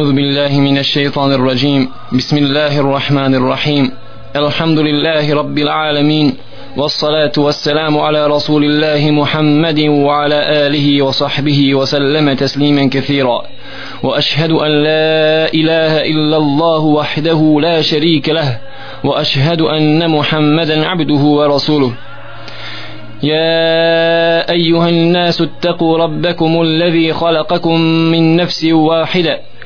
أعوذ بالله من الشيطان الرجيم. بسم الله الرحمن الرحيم. الحمد لله رب العالمين والصلاة والسلام على رسول الله محمد وعلى آله وصحبه وسلم تسليما كثيرا. وأشهد أن لا إله إلا الله وحده لا شريك له. وأشهد أن محمدا عبده ورسوله. يا أيها الناس اتقوا ربكم الذي خلقكم من نفس واحدة.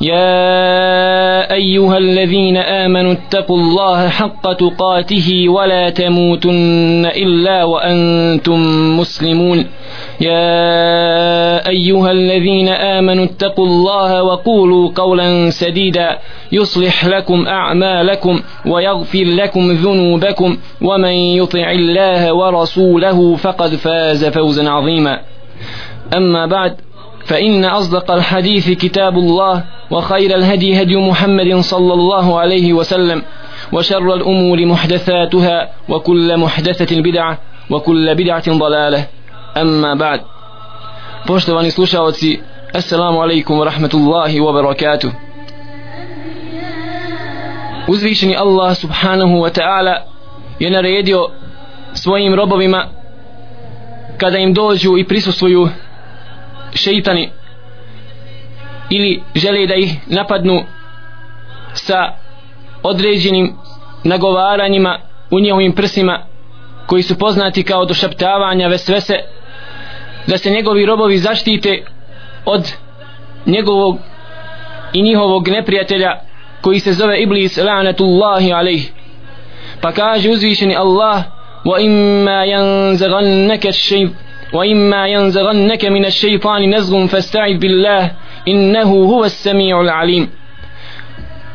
يا أيها الذين آمنوا اتقوا الله حق تقاته ولا تموتن إلا وأنتم مسلمون يا أيها الذين آمنوا اتقوا الله وقولوا قولا سديدا يصلح لكم أعمالكم ويغفر لكم ذنوبكم ومن يطع الله ورسوله فقد فاز فوزا عظيما أما بعد فإن أصدق الحديث كتاب الله وخير الهدي هدي محمد صلى الله عليه وسلم وشر الأمور محدثاتها وكل محدثة بدعة وكل بدعة ضلالة. أما بعد. بوشتواني سلوشاوتي السلام عليكم ورحمة الله وبركاته Uzvišeni Allah subhanahu wa ta'ala je naredio svojim robovima kada im dođu i prisustuju šeitani ili žele da ih napadnu sa određenim nagovaranjima u njihovim prsima koji su poznati kao došaptavanja vesvese da se njegovi robovi zaštite od njegovog i njihovog neprijatelja koji se zove Iblis la'natullahi alejh. Pa kaže uzvišeni Allah wa imma yanzaghannaka ash-shaytan wa imma yanzaghannaka min ash-shaytani nazghun fasta'id billah innehu huve sami'ul l'alim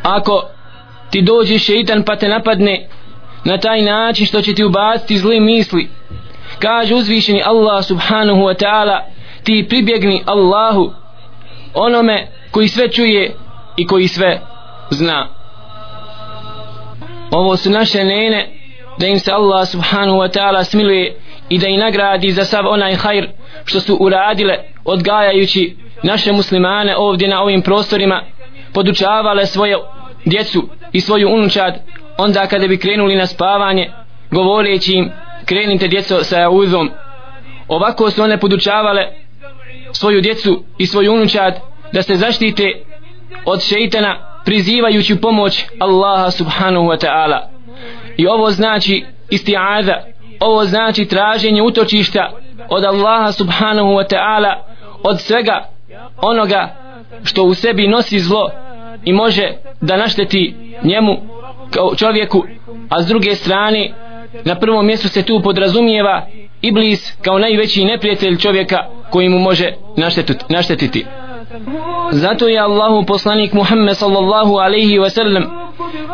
ako ti dođe šeitan pa te napadne na taj način što će ti ubaciti zli misli kaže uzvišeni Allah subhanahu wa ta'ala ti pribjegni Allahu onome koji sve čuje i koji sve zna. Ovo su naše nene da im se Allah subhanahu wa ta'ala smiluje i da i nagradi za sav onaj hajr što su uradile odgajajući naše muslimane ovdje na ovim prostorima podučavale svoje djecu i svoju unučad onda kada bi krenuli na spavanje govoreći im krenite djeco sa uzom ovako su one podučavale svoju djecu i svoju unučad da se zaštite od šeitana prizivajući pomoć Allaha subhanahu wa ta'ala. I ovo znači isti'aza ovo znači traženje utočišta od Allaha subhanahu wa ta'ala od svega onoga što u sebi nosi zlo i može da našteti njemu kao čovjeku a s druge strane na prvom mjestu se tu podrazumijeva Iblis kao najveći neprijatelj čovjeka koji mu može naštetiti, zato je Allahu poslanik Muhammed sallallahu alaihi wa sallam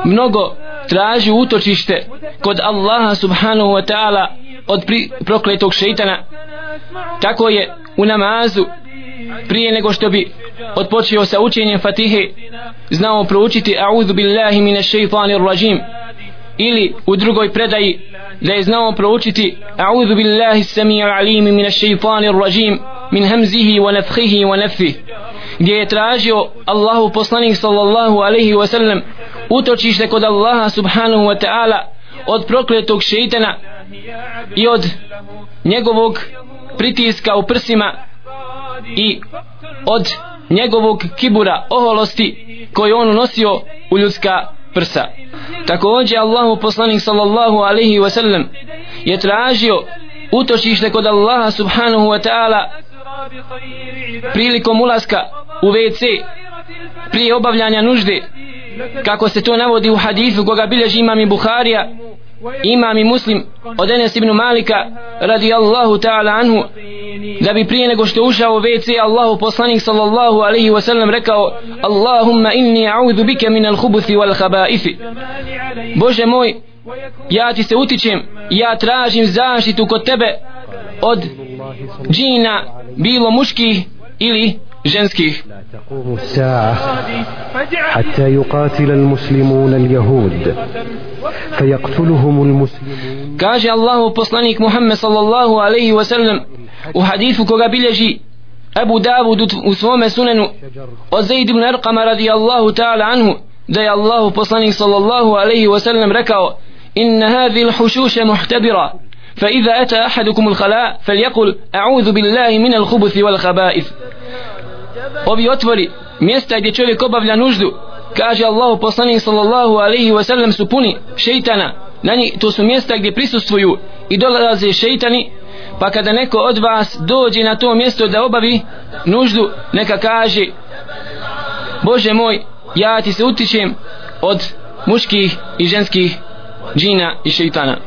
mnogo traži utočište kod Allaha subhanahu wa ta'ala od pri, prokletog šeitana. Tako je u namazu prije nego što bi odpočeo sa učenjem Fatihe znao proučiti a'udhu billahi mine šeitanir rajim ili u drugoj predaji da je znao proučiti a'udhu billahi samir alimi mine šeitanir rajim min hamzihi wa nafhihi wa nafih gdje je tražio Allahu poslanik sallallahu alaihi wa sallam utočište kod Allaha subhanahu wa ta'ala od prokletog šeitana i od njegovog pritiska u prsima i od njegovog kibura oholosti koji on unosio u ljudska prsa. Također Allahu poslanik sallallahu alaihi wa sallam je tražio utočište kod Allaha subhanahu wa ta'ala prilikom ulaska u WC prije obavljanja nužde kako se to navodi u hadisu koga bilježi imam i Buharija imam i muslim od Enes ibn Malika radi Allahu ta'ala anhu da bi prije nego što ušao u WC Allahu poslanik sallallahu alaihi wa sallam rekao Allahumma inni a'udhu bike min al hubuthi wal habaithi Bože moj ja ti se utičem ja tražim zaštitu kod tebe od džina bilo muških ili جنسكيه لا تقوم الساعة حتى يقاتل المسلمون اليهود فيقتلهم المسلمون. كاجة الله بصلانيك محمد صلى الله عليه وسلم وحديث كوغابيلجي أبو داود وثوم سنن وزيد بن أرقم رضي الله تعالى عنه دي الله بصلانيك صلى الله عليه وسلم ركاو إن هذه الحشوش محتبرة فإذا أتى أحدكم الخلاء فليقل أعوذ بالله من الخبث والخبائث ovi otvori mjesta gdje čovjek obavlja nuždu. Kaže Allah poslanik sallallahu alaihi wa sallam su puni šeitana. Na njih, to su mjesta gdje prisustvuju i dolaze šeitani. Pa kada neko od vas dođe na to mjesto da obavi nuždu neka kaže Bože moj ja ti se utičem od muških i ženskih džina i šeitana.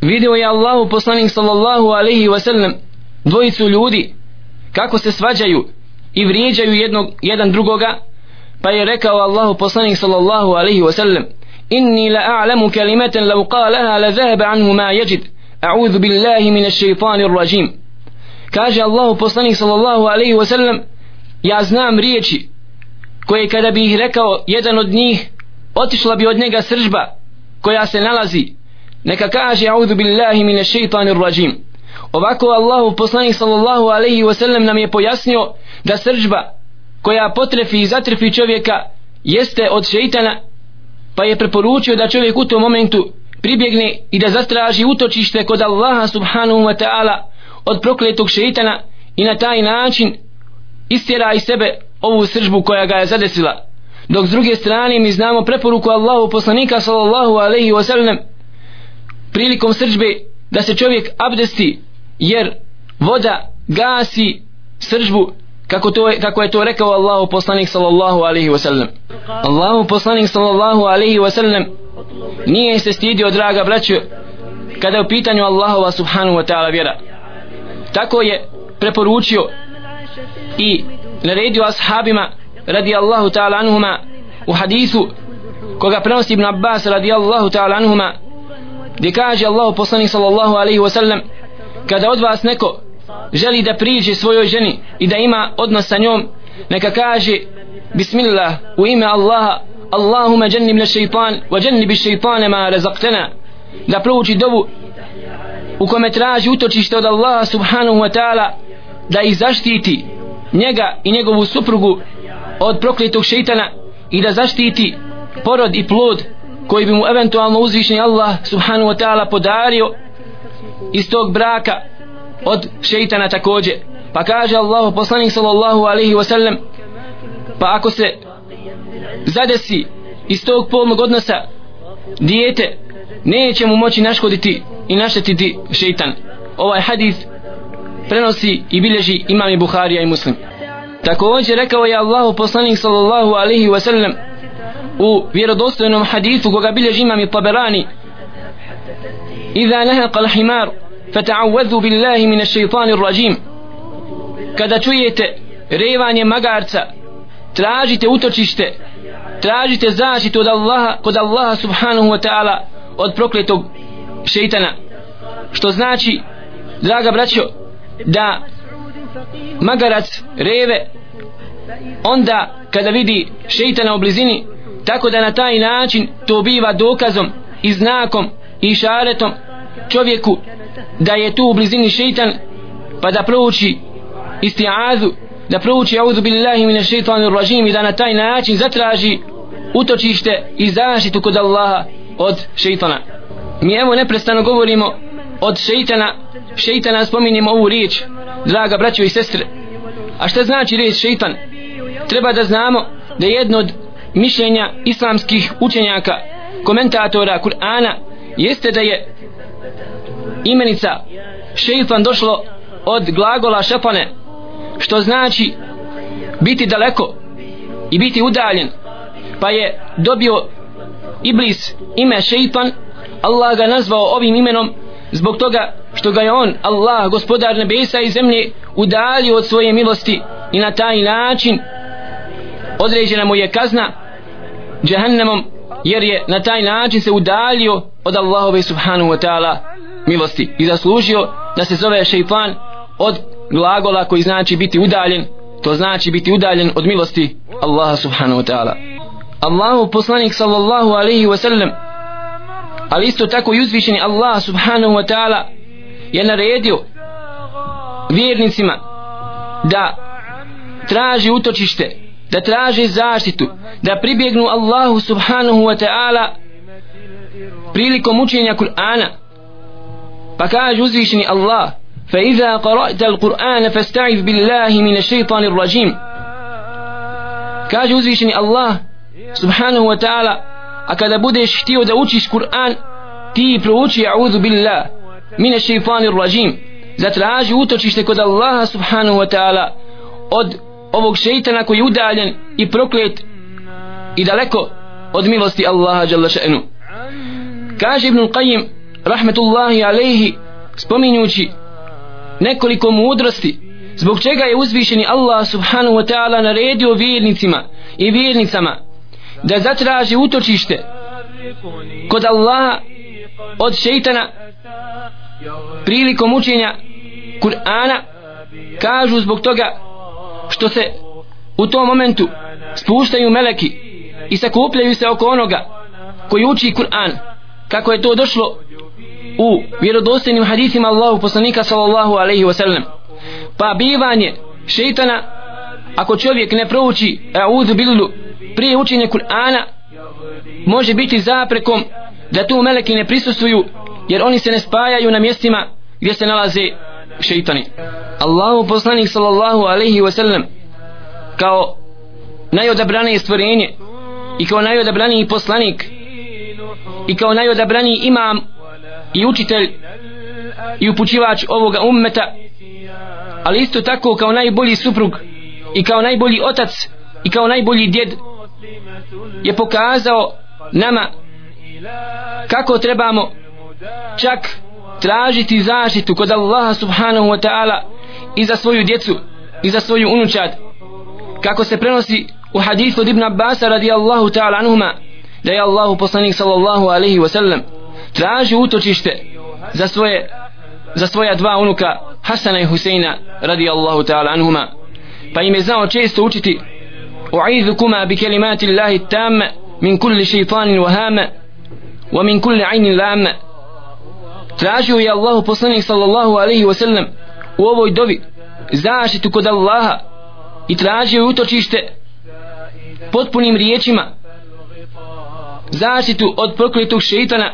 Vidio je Allahu poslanik sallallahu alaihi wa sallam dvojicu ljudi kako se svađaju i vrijeđaju jednog, jedan drugoga pa je rekao Allahu poslanik sallallahu alaihi wa sallam inni la a'lamu kalimatan law qalaha la zahaba anhu ma yajid. A'udhu billahi min ash-shaytanir rajim kaže Allahu poslanik sallallahu alaihi wa sallam ja znam riječi koje kada bi ih rekao jedan od njih otišla bi od njega sržba koja se nalazi. Neka kaže a'udhu billahi min ash-shaytanir rajim ovako Allahu poslanik sallallahu alaihi wa sallam nam je pojasnio da sržba koja potrefi i zatrefi čovjeka jeste od šeitana pa je preporučio da čovjek u tom momentu pribjegne i da zastraži utočište kod Allaha subhanahu wa ta'ala od prokletog šeitana i na taj način istjera iz sebe ovu sržbu koja ga je zadesila. Dok s druge strane mi znamo preporuku Allahu poslanika sallallahu alaihi wa sallam prilikom sržbe da se čovjek abdesti jer voda gasi sržbu kako to kako je to rekao Allahu poslanik sallallahu alaihi wa sallam Allahu poslanik sallallahu alaihi wa sallam nije se stidio draga braću kada je u pitanju Allahova subhanahu wa ta'ala vjera. Tako je preporučio i naredio ashabima radi Allahu ta'ala anhuma u hadisu koga prenosi Ibn Abbas radi Allahu ta'ala anhuma gdje kaže Allahu poslanik sallallahu alaihi wa sallam kada od vas neko želi da priđe svojoj ženi i da ima odnos sa njom neka kaže Bismillah u ime Allaha Allahuma jannib na šeitan wa jannibi šeitane ma razaktena da prouči dovu u kome traži utočište od Allaha subhanahu wa ta'ala da ih zaštiti njega i njegovu suprugu od prokletog šeitana i da zaštiti porod i plod koji bi mu eventualno uzvišeni Allah subhanahu wa ta'ala podario iz tog braka od šeitana takođe. Pa kaže Allahu poslanik sallallahu alaihi wasallam pa ako se zadesi iz tog polnog odnosa dijete neće mu moći naškoditi i naštetiti šeitan. Ovaj hadis prenosi i bilježi imam i Buharija i Muslim. Također rekao je Allahu poslanik sallallahu alaihi wasallam u vjerodostojnom hadisu koga bilježi imam i Taberani Iza nahaqa al-himar فتعوذوا billahi minash-shaytanir-rajim. kada čujete revanje magarca tražite utočište tražite zaštitu od Allaha kod Allaha subhanahu wa ta'ala od prokletog šeitana što znači draga braćo da magarac reve onda kada vidi šeitana u blizini tako da na taj način to biva dokazom i znakom i šaretom čovjeku da je tu u blizini šeitan pa da prouči isti'azu da prouči auzu billahi mine šeitanir rajim i da na taj način zatraži utočište i zaštitu kod Allaha od šeitana. Mi evo neprestano govorimo od šeitana šeitana spominjemo ovu riječ draga braćo i sestre. A šta znači riječ šeitan? Treba da znamo da je jedno od mišljenja islamskih učenjaka komentatora Kur'ana jeste da je imenica šeitan došlo od glagola šepane što znači biti daleko i biti udaljen. Pa je dobio iblis ime šeitan Allah ga nazvao ovim imenom zbog toga što ga je on Allah gospodar nebesa i zemlje udalio od svoje milosti i na taj način određena mu je kazna džahannemom jer je na taj način se udalio od Allahove subhanahu wa ta'ala milosti i zaslužio da se zove šeitan od glagola koji znači biti udaljen to znači biti udaljen od milosti Allaha subhanahu wa ta'ala. Allahu poslanik sallallahu alaihi wa sallam ali isto tako i uzvišeni Allah subhanahu wa ta'ala je naredio vjernicima da traži utočište da traži zaštitu da pribjegnu Allahu subhanahu wa ta'ala prilikom učenja Kur'ana. pa kaže uzvišeni Allah فإذا قرأت القرآن فاستعذ بالله من الشيطان الرجيم kaže uzvišeni Allah subhanahu wa ta'ala a kada budeš htio da učiš Kur'an ti prouči a'udhu billah mine šeitanir rajim zatraži utočište kod Allaha subhanahu wa ta'ala od ovog šeitana koji je udaljen i proklet i daleko od milosti Allaha jalla še'nu kaže Ibn Qayyim rahmetullahi alejhi spominjući nekoliko mudrosti zbog čega je uzvišeni Allah subhanahu wa ta'ala naredio vjernicima i vjernicama da zatraži utočište kod Allaha od šeitana prilikom učenja Kur'ana kažu zbog toga što se u tom momentu spuštaju meleki i sakupljaju se oko onoga koji uči Kur'an. Kako je to došlo u vjerodostojnim hadisima Allahu poslanika sallallahu alaihi wasallam. Pa bivanje šeitana ako čovjek ne prouči a'udhu billu prije učenja Kur'ana može biti zaprekom da tu meleki ne prisustuju jer oni se ne spajaju na mjestima gdje se nalaze šeitani. Allahu poslanik sallallahu alaihi wasallam kao najodabranije stvorenje i kao najodabraniji poslanik i kao najodabraniji imam i učitelj i upućivač ovoga ummeta ali isto tako kao najbolji suprug i kao najbolji otac i kao najbolji djed je pokazao nama kako trebamo čak tražiti zaštitu kod Allaha subhanahu wa ta'ala i za svoju djecu i za svoju unučad. Kako se prenosi u hadithu od Ibn Abbas radijallahu ta'ala anuhuma da je Allahu poslanik sallallahu alaihi wa sallam traži utočište za svoje za svoja dva unuka Hasana i Huseina radijallahu ta'ala anhuma. Pa im je znao često učiti u'idhukuma bi kelimati Allahi tam min kulli šeitanin wahama wa min kulli aynin lam tražio je Allahu poslanik sallallahu alaihi wa sallam u ovoj dovi zaštitu kod Allaha i tražio je utočište potpunim riječima zaštitu od prokletog šeitana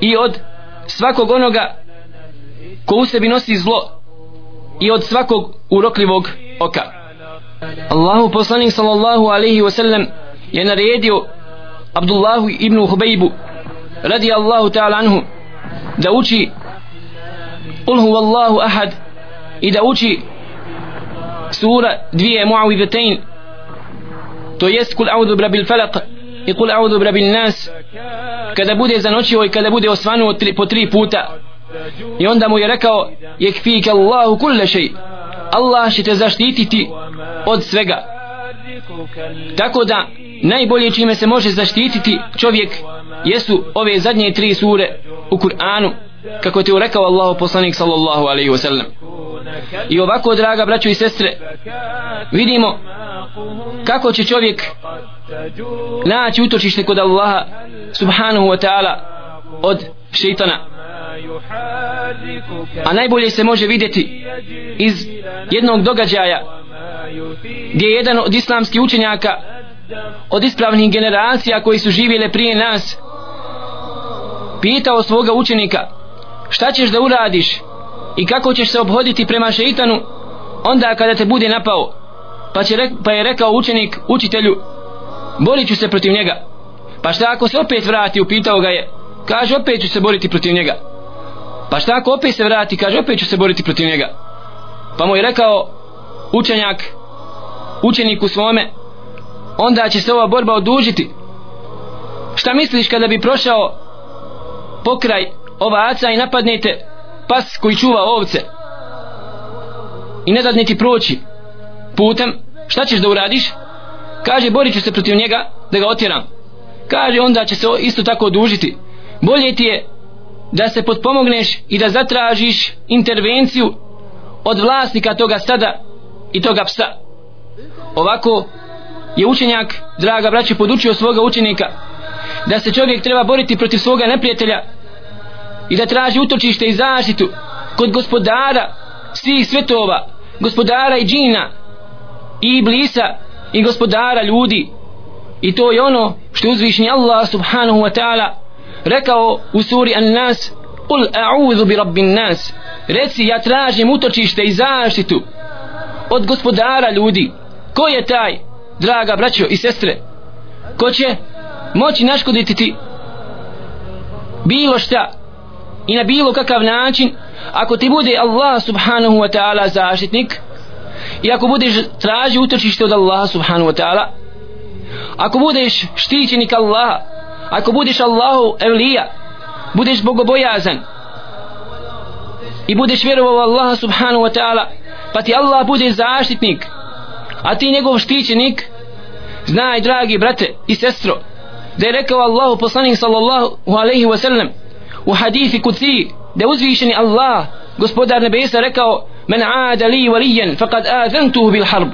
i od svakog onoga ko u sebi nosi zlo i od svakog urokljivog oka. Allahu poslanik sallallahu alaihi wasallam je naredio Abdullahu ibn Hubejbu radi Allahu ta'ala anhu da uči Qul huwa Allahu ahad i da uči sura dvije muawidatain to jest kul a'udhu bi rabbil falaq i kul a'udhu bi nas kada bude zanoćio i kada bude osvanuo tri, po tri puta. I onda mu je rekao yekfika Allahu kulle shay. Allah će te zaštititi od svega. Tako da najbolje čime se može zaštititi čovjek jesu ove zadnje tri sure u Kur'anu kako ti rekao Allahu poslanik sallallahu alaihi wasallam i ovako draga braćo i sestre vidimo kako će čovjek naći utočište kod Allaha subhanahu wa ta'ala od šeitana. A najbolje se može vidjeti iz jednog događaja gdje je jedan od islamskih učenjaka od ispravnih generacija koji su živjeli prije nas pitao svoga učenika šta ćeš da uradiš? I kako ćeš se obhoditi prema šeitanu onda kada te bude napao? Pa, će, pa je rekao učenik učitelju borit ću se protiv njega. Pa šta ako se opet vrati? Upitao ga je. Kaže opet ću se boriti protiv njega. Pa šta ako opet se vrati? Kaže opet ću se boriti protiv njega. Pa mu je rekao učenjak učeniku svome onda će se ova borba odužiti. Šta misliš kada bi prošao pokraj ovaca i napadnete pas koji čuva ovce i ne dadne ti proći putem šta ćeš da uradiš? Kaže borit ću se protiv njega da ga otjeram. Kaže onda će se isto tako odužiti. Bolje ti je da se potpomogneš i da zatražiš intervenciju od vlasnika toga stada i toga psa. Ovako je učenjak draga braće podučio svoga učenika da se čovjek treba boriti protiv svoga neprijatelja i da traži utočište i zaštitu kod gospodara svih svetova gospodara i džina i iblisa i gospodara ljudi. I to je ono što uzvišnji Allah subhanahu wa ta'ala rekao u suri An-Nas Kul a'udhu bi rabbin nas. Reci ja tražim utočište i zaštitu od gospodara ljudi. Ko je taj draga braćo i sestre ko će moći naškoditi ti bilo šta? I na bilo kakav način ako ti bude Allah subhanahu wa ta'ala zaštitnik i ako budeš traži utočište od Allaha subhanahu wa ta'ala ako budeš štićenik Allaha ako budeš Allahu evlija budeš bogobojazan i budeš vjerovao Allaha subhanahu wa ta'ala pa ti Allah bude zaštitnik a ti njegov štićenik znaj dragi brate i sestro da je rekao Allahu poslanik sallallahu alaihi wa sallam u hadithi kuci da uzvišeni Allah gospodar nebesa rekao men aada li valijen faqad azentuhu bil harb.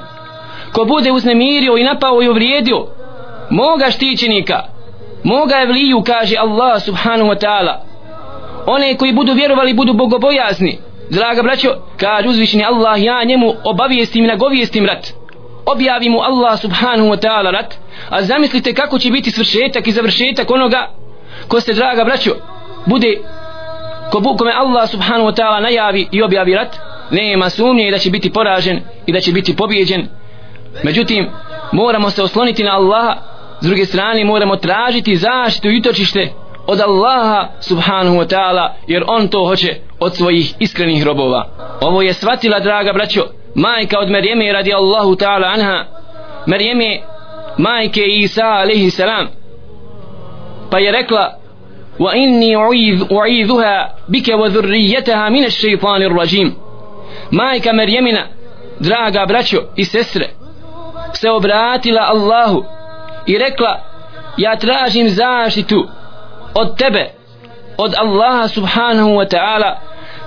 Ko bude uznemirio i napao i uvrijedio moga štićenika moga evliju kaže Allah subhanahu wa ta'ala. One koji budu vjerovali budu bogobojazni. Draga braćo kaže uzvišeni Allah ja njemu obavijestim i nagovijestim rat. Objavi mu Allah subhanahu wa ta'ala rat. A zamislite kako će biti svršetak i završetak onoga ko se draga braćo bude ko bu, kome Allah subhanahu wa ta'ala najavi i objavi rat nema sumnje da će biti poražen i da će biti pobjeđen. Međutim moramo se osloniti na Allaha s druge strane moramo tražiti zaštitu i utočište od Allaha subhanahu wa ta'ala jer on to hoće od svojih iskrenih robova. Ovo je svatila draga braćo majka od Marijeme radi Allahu ta'ala anha. Marijeme majke Isa alaihi salam pa je rekla wa أعيذ أعيذها بك wa من min ash-shaytanir rajim. Majka Marijemina draga braćo i sestre se obratila Allahu i rekla ja tražim zaštitu od tebe od Allaha subhanahu wa ta'ala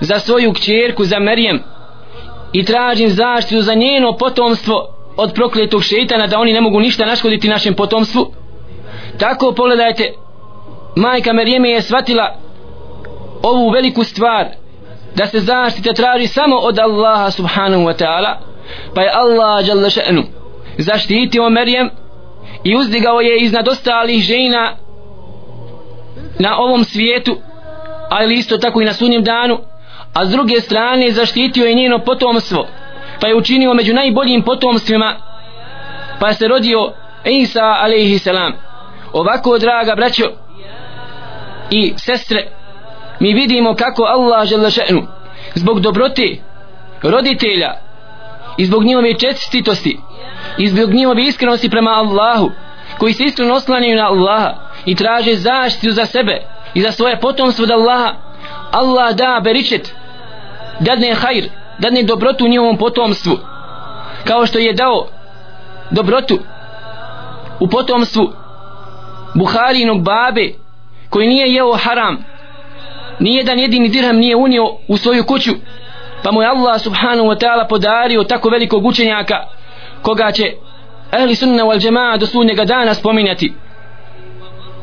za svoju kćerku za Marijem i tražim zaštitu za njeno potomstvo od prokletog šeitana da oni ne mogu ništa naškoditi našem potomstvu. Tako pogledajte majka Merijeme je shvatila ovu veliku stvar da se zaštita traži samo od Allaha subhanahu wa ta'ala pa je Allah jalla še'nu zaštitio Marijem i uzdigao je iznad ostalih žena na ovom svijetu ali isto tako i na sunjem danu a s druge strane zaštitio je njeno potomstvo pa je učinio među najboljim potomstvima pa je se rodio Isa alaihi salam. Ovako draga braćo i sestre mi vidimo kako Allah žele še'nu zbog dobrote roditelja i zbog njihove čestitosti i zbog njihove iskrenosti prema Allahu koji se iskreno oslanjaju na Allaha i traže zaštitu za sebe i za svoje potomstvo od Allaha Allah da beričet dadne hajr dadne dobrotu u njihovom potomstvu kao što je dao dobrotu u potomstvu Buharinog babe koji nije jeo haram nijedan jedini dirham nije unio u svoju kuću pa mu je Allah subhanahu wa ta'ala podario tako velikog učenjaka koga će ahli sunna wal džema'a do sunnjega dana spominjati.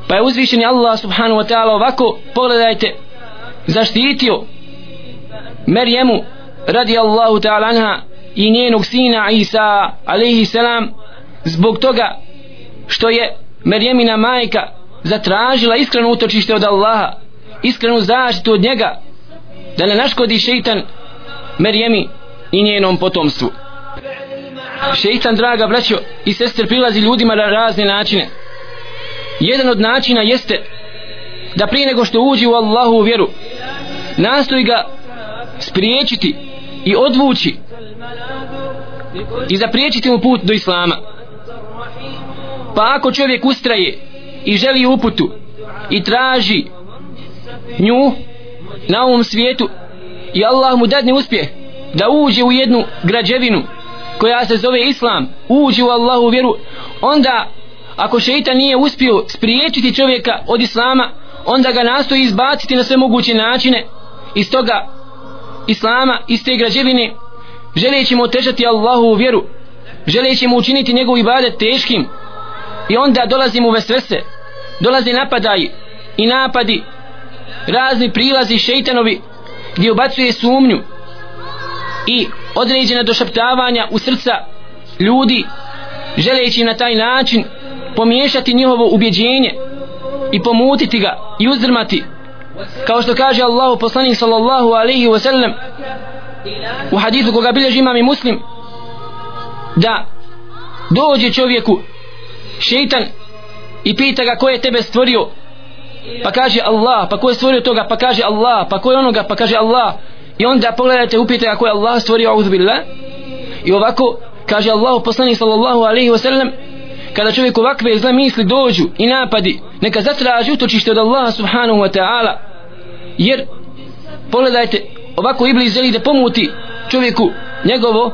Pa je uzvišeni Allah subhanahu wa ta'ala ovako pogledajte zaštitio Merjemu radi Allahu ta'ala anha i njenog sina Isa alaihi salam zbog toga što je Merjemina majka zatražila iskreno utočište od Allaha iskrenu zaštitu od njega da ne naškodi šeitan Merjemi i njenom potomstvu. Šeitan draga braćo i sestre prilazi ljudima na razne načine. Jedan od načina jeste da prije nego što uđe u Allahu u vjeru nastoji ga spriječiti i odvući i zapriječiti mu put do Islama. Pa ako čovjek ustraje i želi uputu i traži nju na ovom svijetu i Allah mu dadne uspjeh da uđe u jednu građevinu koja se zove Islam uđe u Allahu vjeru onda ako šeitan nije uspio spriječiti čovjeka od Islama onda ga nastoji izbaciti na sve moguće načine iz toga Islama iz te građevine želeći mu otežati Allahu vjeru želeći mu učiniti njegov ibadet teškim i onda dolazi mu vesvese. Dolaze napadaj i napadi. Razni prilazi šeitanovi gdje ubacuje sumnju i određena došaptavanja u srca ljudi želeći na taj način pomiješati njihovo ubjeđenje i pomutiti ga i uzdrmati kao što kaže Allahu poslanik sallallahu alaihi wa sallam u hadisu koga bilježi imam i muslim da dođe čovjeku šeitan i pita ga ko je tebe stvorio? Pa kaže Allah pa ko je stvorio toga? Pa kaže Allah pa ko je onoga? Pa kaže Allah. I onda pogledajte upite ga ko je Allah stvorio audhu billah i ovako kaže Allah poslanik sallallahu alaihi wa sallam kada čovjek ovakve zle misli dođu i napadi neka zatraži utočište od Allaha subhanahu wa ta'ala. Jer pogledajte ovako iblis želi da pomuti čovjeku njegovo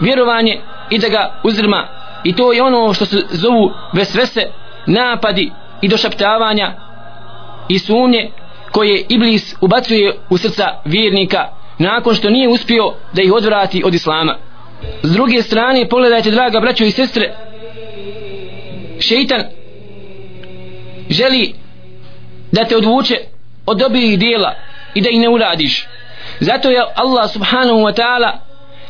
vjerovanje i da ga uzrma i to je ono što se zovu vesvese napadi i došaptavanja i sumnje koje iblis ubacuje u srca vjernika nakon što nije uspio da ih odvrati od islama. S druge strane pogledajte draga braćo i sestre šeitan želi da te odvuče od dobrih dijela i da ih ne uradiš. Zato je Allah subhanahu wa ta'ala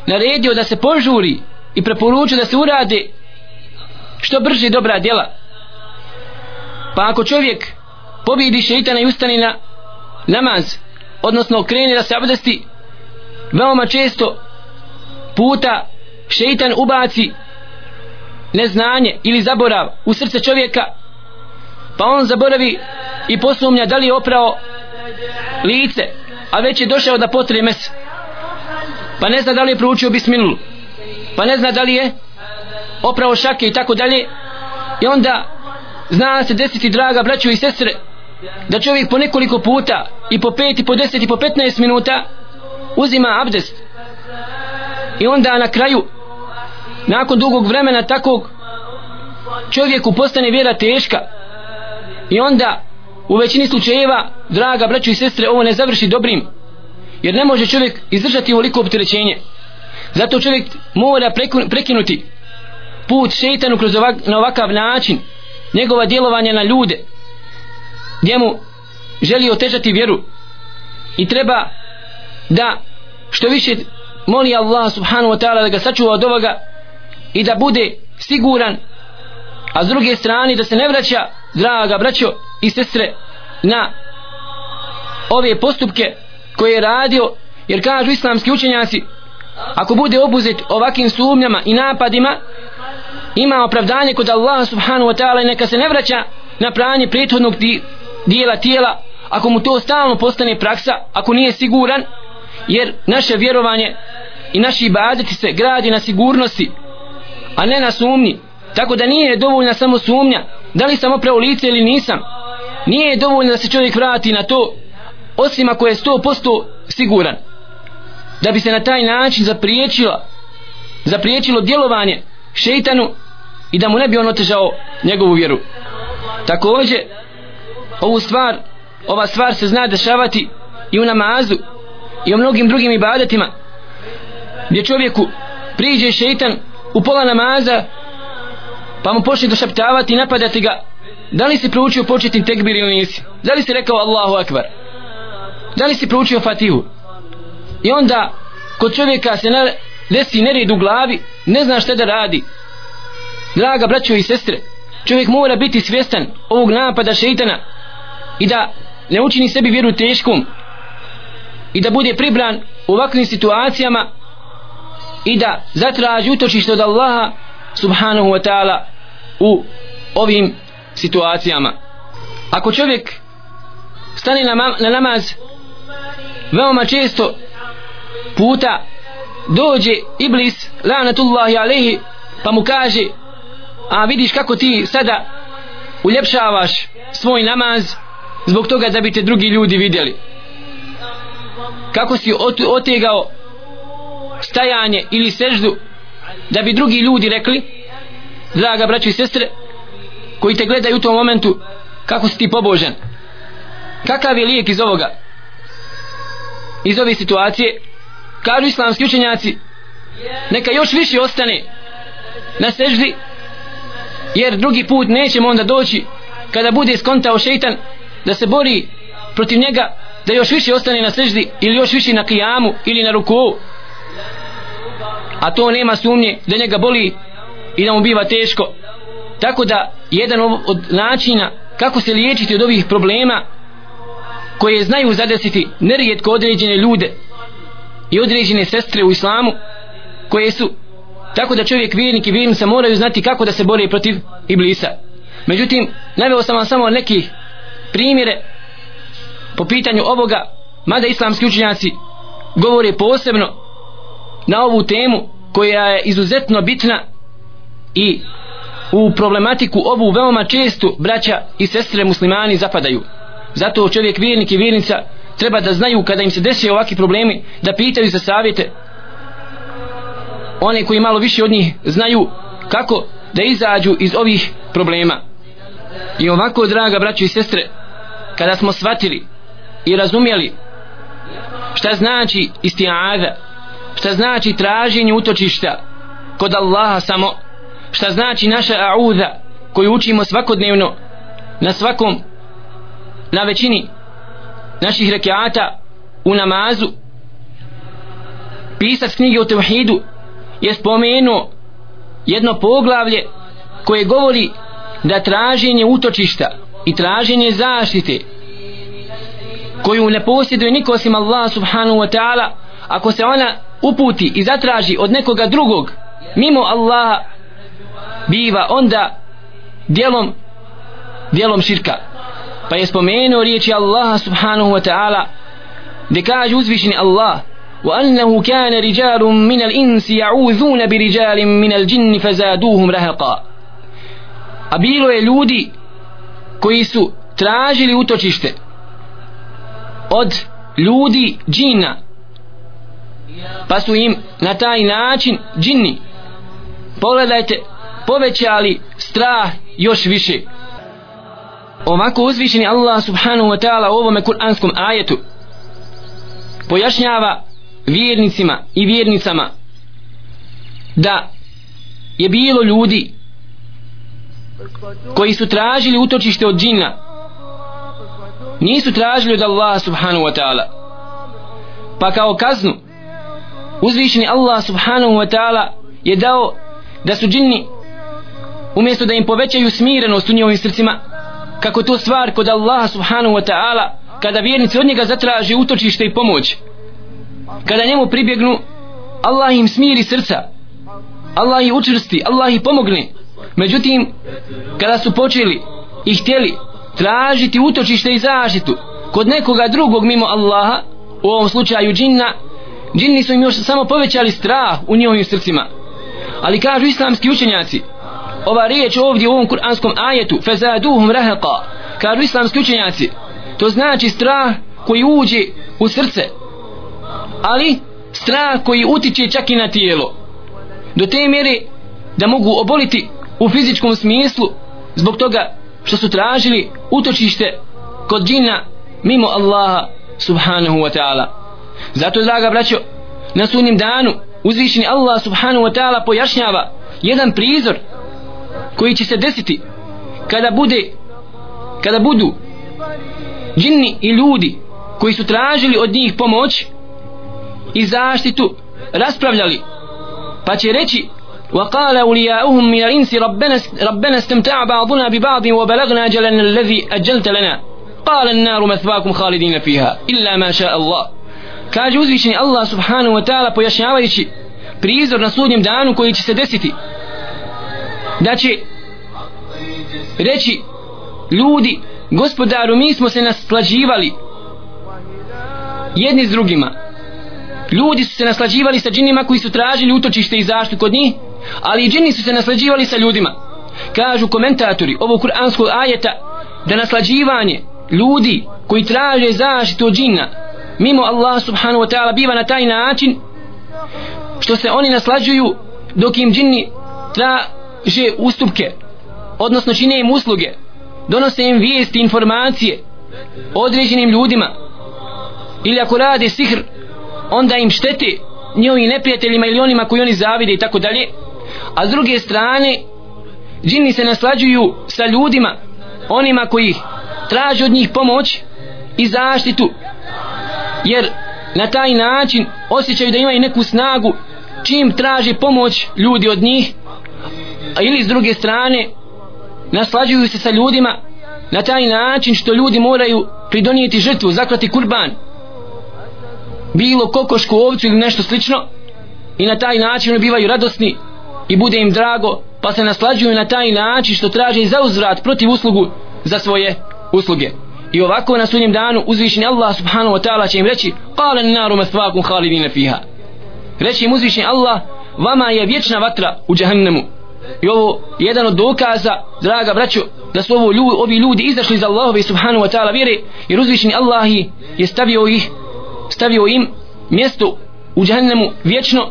naredio da se požuri i preporučio da se urade što brže dobra djela. Pa ako čovjek pobidi šeitana i ustane na namaz odnosno krene da se abdesti veoma često puta šeitan ubaci neznanje ili zaborav u srce čovjeka pa on zaboravi i posumnja da li je oprao lice a već je došao da potre mes pa ne zna da li je proučio bismilu pa ne zna da li je oprao šake i tako dalje. I onda zna se desiti draga braćo i sestre da čovjek po nekoliko puta i po pet i po deset i po petnaest minuta uzima abdest. I onda na kraju nakon dugog vremena takvog čovjeku postane vjera teška. I onda u većini slučajeva draga braćo i sestre ovo ne završi dobrim. Jer ne može čovjek izdržati ovoliko opterećenje. Zato čovjek mora prekinuti put šeitanu kroz ovak, na ovakav način njegova djelovanja na ljude gdje mu želi otežati vjeru i treba da što više moli Allah subhanahu wa ta'ala da ga sačuva od ovoga i da bude siguran a s druge strane da se ne vraća draga braćo i sestre na ove postupke koje je radio jer kažu islamski učenjaci ako bude obuzet ovakim sumnjama i napadima ima opravdanje kod Allah subhanahu wa ta'ala i neka se ne vraća na pranje prethodnog dijela tijela ako mu to stalno postane praksa ako nije siguran jer naše vjerovanje i naši ibadeti se gradi na sigurnosti a ne na sumnji. Tako da nije dovoljna samo sumnja da li sam oprao lice ili nisam. Nije dovoljno da se čovjek vrati na to osim ako je 100% siguran. Da bi se na taj način zapriječilo zapriječilo djelovanje šeitanu i da mu ne bi on otežao njegovu vjeru. Također ovu stvar ova stvar se zna dešavati i u namazu i u mnogim drugim ibadetima gdje čovjeku priđe šeitan u pola namaza pa mu počne došaptavati i napadati ga da li si proučio početni tekbir ili nisi? Da li si rekao Allahu akbar? Da li si proučio fatihu? I onda kod čovjeka se desi nered u glavi ne zna šta da radi. Draga braćo i sestre čovjek mora biti svjestan ovog napada šeitana i da ne učini sebi vjeru teškom i da bude pribran u ovakvim situacijama i da zatraži utočište od Allaha subhanahu wa ta'ala u ovim situacijama. Ako čovjek stane na, na namaz veoma često puta dođe iblis lanatullahi alaihi pa mu kaže a vidiš kako ti sada uljepšavaš svoj namaz zbog toga da bi te drugi ljudi vidjeli? Kako si otegao stajanje ili seždu da bi drugi ljudi rekli draga braćo i sestre koji te gledaju u tom momentu kako si ti pobožan? Kakav je lijek iz ovoga? Iz ove situacije kažu islamski učenjaci neka još više ostane na seždi jer drugi put nećemo onda doći kada bude skontao šeitan da se bori protiv njega da još više ostane na seždi ili još više na kijamu ili na ruku. A to nema sumnje da njega boli i da mu biva teško. Tako da jedan od načina kako se liječiti od ovih problema koje znaju zadesiti nerijetko određene ljude i određene sestre u islamu koje su tako da čovjek vjernik i vjernica moraju znati kako da se bore protiv iblisa. Međutim naveo sam vam samo neki primjere po pitanju ovoga mada islamski učenjaci govore posebno na ovu temu koja je izuzetno bitna i u problematiku ovu veoma često braća i sestre muslimani zapadaju. Zato čovjek vjernik i vjernica treba da znaju kada im se desi ovakvi problemi da pitaju za savjete. One koji malo više od njih znaju kako da izađu iz ovih problema. I ovako draga braćo i sestre kada smo shvatili i razumjeli šta znači istiada šta znači traženje utočišta kod Allaha samo šta znači naša auza koju učimo svakodnevno na svakom na većini naših rekiata u namazu pisac knjige o tevhidu je spomenuo jedno poglavlje koje govori da traženje utočišta i traženje zaštite koju ne posjeduje niko osim Allah subhanahu wa ta'ala ako se ona uputi i zatraži od nekoga drugog mimo Allaha biva onda djelom djelom širka pa je spomenuo riječi Allaha subhanahu wa ta'ala gdje kaže uzvišeni Allah وأنه كان رجال من الإنس يعوذون برجال من الجن فزادوهم رهقا a bilo je ljudi koji su tražili utočište od ljudi džina pa su im na taj način džini pogledajte povećali strah još više ovako uzvišeni Allah subhanahu wa ta'ala u ovome kuranskom ajetu pojašnjava vjernicima i vjernicama da je bilo ljudi koji su tražili utočište od džina. Nisu tražili od Allaha subhanahu wa ta'ala. Pa kao kaznu uzvišeni Allah subhanahu wa ta'ala je dao da su džini umjesto da im povećaju smirenost u njihovim srcima kako to stvar kod Allaha subhanahu wa ta'ala kada vjernici od njega zatraži utočište i pomoć. Kada njemu pribjegnu Allah im smiri srca. Allah ih učvrsti Allah ih pomogne. Međutim kada su počeli i htjeli tražiti utočište i zaštitu kod nekoga drugog mimo Allaha u ovom slučaju džinna džinni su im još samo povećali strah u njihovim srcima. Ali kažu islamski učenjaci ova riječ ovdje u ovom kuranskom ajetu fezaduhum rahaqa kažu islamski učenjaci to znači strah koji uđe u srce ali strah koji utiče čak i na tijelo. Do te mjere da mogu oboliti u fizičkom smislu zbog toga što su tražili utočište kod džina mimo Allaha subhanahu wa ta'ala. Zato draga braćo na sunnim danu uzvišeni Allah subhanahu wa ta'ala pojašnjava jedan prizor koji će se desiti kada bude kada budu džinni i ljudi koji su tražili od njih pomoć i zaštitu raspravljali pa će reći وقال أولياؤهم من الإنس ربنا, ربنا استمتع بعضنا ببعض وبلغنا أجلنا الذي أجلت لنا قال النار مثواكم خالدين فيها إلا ما شاء الله kaže uzvišeni Allah subhanahu wa ta'ala pojašnjavajući prizor na sudnjem danu koji će se desiti da će reći ljudi gospodaru mi smo se naslađivali jedni s drugima. Ljudi su se naslađivali sa džinima koji su tražili utočište i zaštitu kod njih ali i džini su se naslađivali sa ljudima. Kažu komentatori ovog kuranskog ajeta da naslađivanje ljudi koji traže zaštitu od džina mimo Allah subhanahu wa ta'ala biva na taj način što se oni naslađuju dok im džini že ustupke odnosno čine im usluge donose im vijesti, informacije određenim ljudima. Ili ako rade sihr onda im štete njihovim neprijateljima ili onima koji oni zavide i tako dalje. A s druge strane džini se naslađuju sa ljudima onima koji traže od njih pomoć i zaštitu. Jer na taj način osjećaju da imaju neku snagu čim traže pomoć ljudi od njih a ili s druge strane naslađuju se sa ljudima na taj način što ljudi moraju pridonijeti žrtvu, zaklati kurban. Bilo kokošku ovcu ili nešto slično. I na taj način bivaju radosni i bude im drago pa se naslađuju na taj način što traže za uzvrat protiv uslugu za svoje usluge. I ovako na sudnjem danu uzvišeni Allah subhanahu wa ta'ala će im reći qala naru masvakum khalidina fiha. Reći im uzvišeni Allah vama je vječna vatra u džahannemu i ovo jedan od dokaza draga braćo da su ovo ljudi, ovi ljudi izašli iz Allahove subhanahu wa ta'ala vjere jer uzvišeni Allah je stavio ih stavio im mjesto u džahannemu vječno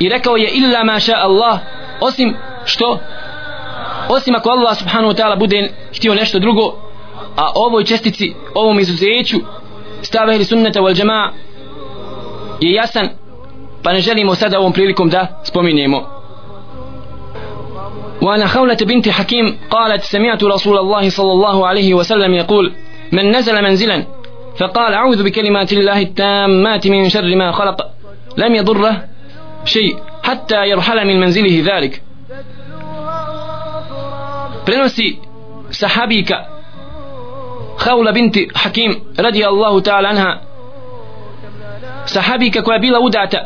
i rekao je illa ma sha Allah osim što osim ako Allah subhanahu wa ta'ala bude htio nešto drugo a ovoj čestici ovom izuzeću stave ili sunneta wal džema je jasan pa ne želimo sada ovom prilikom da spominjemo. وأنا خولة بنت حكيم قالت سمعت رسول الله صلى الله عليه وسلم يقول من نزل منزلا فقال أعوذ بكلمات الله التامات من شر ما خلق لم يضره شيء حتى يرحل من منزله ذلك prenosi sahabika Haula binti Hakim radijallahu ta'ala anha sahabika koja je bila udata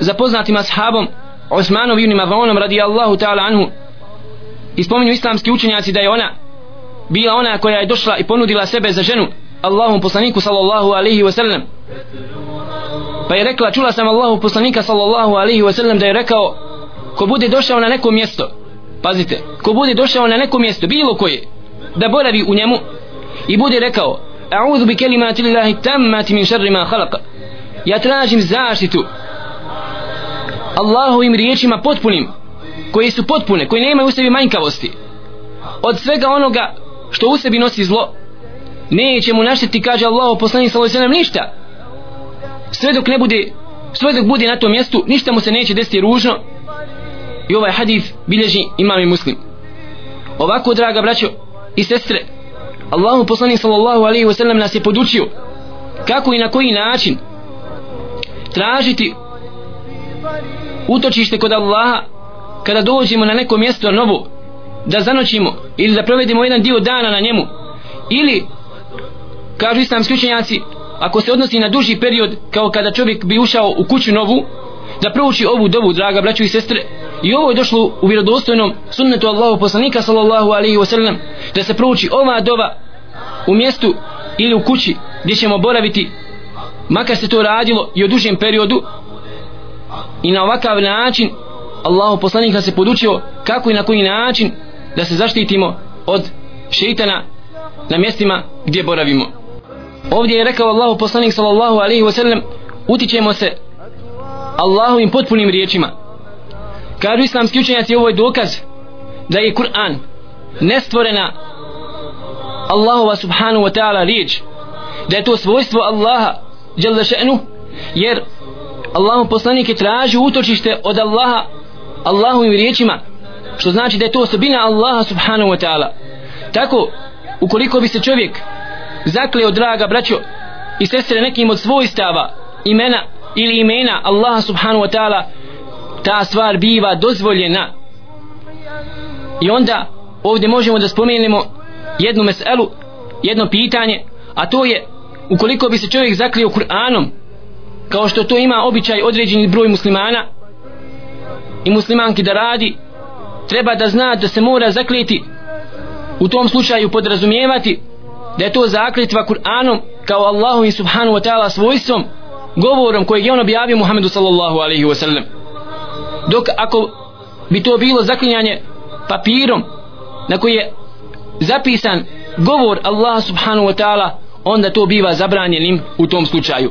za poznatim ashabom Osmanom ibn Mavaonom radijallahu ta'ala anhu i spominju islamski učenjaci da je ona bila ona koja je došla i ponudila sebe za ženu Allahom poslaniku sallallahu alaihi wasallam pa je rekla čula sam Allahu poslanika sallallahu alaihi wasallam da je rekao ko bude došao na neko mjesto pazite ko bude došao na neko mjesto bilo koje da boravi u njemu i bude rekao a'udhu bi kelimati lillahi tammati min šarri ma halaka ja tražim zaštitu Allahovim riječima potpunim koji su potpune, koji nemaju u sebi manjkavosti. Od svega onoga što u sebi nosi zlo neće mu našteti kaže Allah poslanik sallallahu alejhi ve ništa. Sve dok ne bude sve dok bude na tom mjestu ništa mu se neće desiti ružno. I ovaj hadis bilježi imam i muslim. Ovako draga braćo i sestre Allahu poslanik sallallahu alejhi ve sellem nas je podučio kako i na koji način tražiti utočište kod Allaha kada dođemo na neko mjesto novo da zanoćimo ili da provedemo jedan dio dana na njemu ili kažu islamski učenjaci ako se odnosi na duži period kao kada čovjek bi ušao u kuću novu da prouči ovu dobu draga braću i sestre. I ovo je došlo u vjerodostojnom sunnetu Allahu poslanika sallallahu alaihi wasallam da se prouči ova doba u mjestu ili u kući gdje ćemo boraviti makar se to radilo i u dužem periodu. I na ovakav način Allahu poslanik nas je podučio kako i na koji način da se zaštitimo od šeitana na mjestima gdje boravimo. Ovdje je rekao Allahu poslanik sallallahu alaihi wa sallam utičemo se Allahovim potpunim riječima. Kažu islamski učenjaci ovo je dokaz da je Kur'an nestvorena Allahova subhanahu wa ta'ala riječ da je to svojstvo Allaha jalla še'nu jer Allahu poslanik je traži utočište od Allaha Allahovim riječima što znači da je to osobina Allaha subhanahu wa ta'ala. Tako ukoliko bi se čovjek zakleo draga braćo i sestre nekim od svojstava imena ili imena Allaha subhanahu wa ta'ala ta stvar biva dozvoljena. I onda ovdje možemo da spomenemo jednu meselu jedno pitanje a to je ukoliko bi se čovjek zaklio Kur'anom kao što to ima običaj određeni broj muslimana i muslimanki da radi treba da zna da se mora zakljeti u tom slučaju podrazumijevati da je to zakljetva Kur'anom kao Allahu i subhanu wa ta'ala svojstvom govorom kojeg je on objavio Muhammedu sallallahu alaihi wa sallam. Dok ako bi to bilo zaklinjanje papirom na koji je zapisan govor Allaha subhanahu wa ta'ala onda to biva zabranjenim u tom slučaju.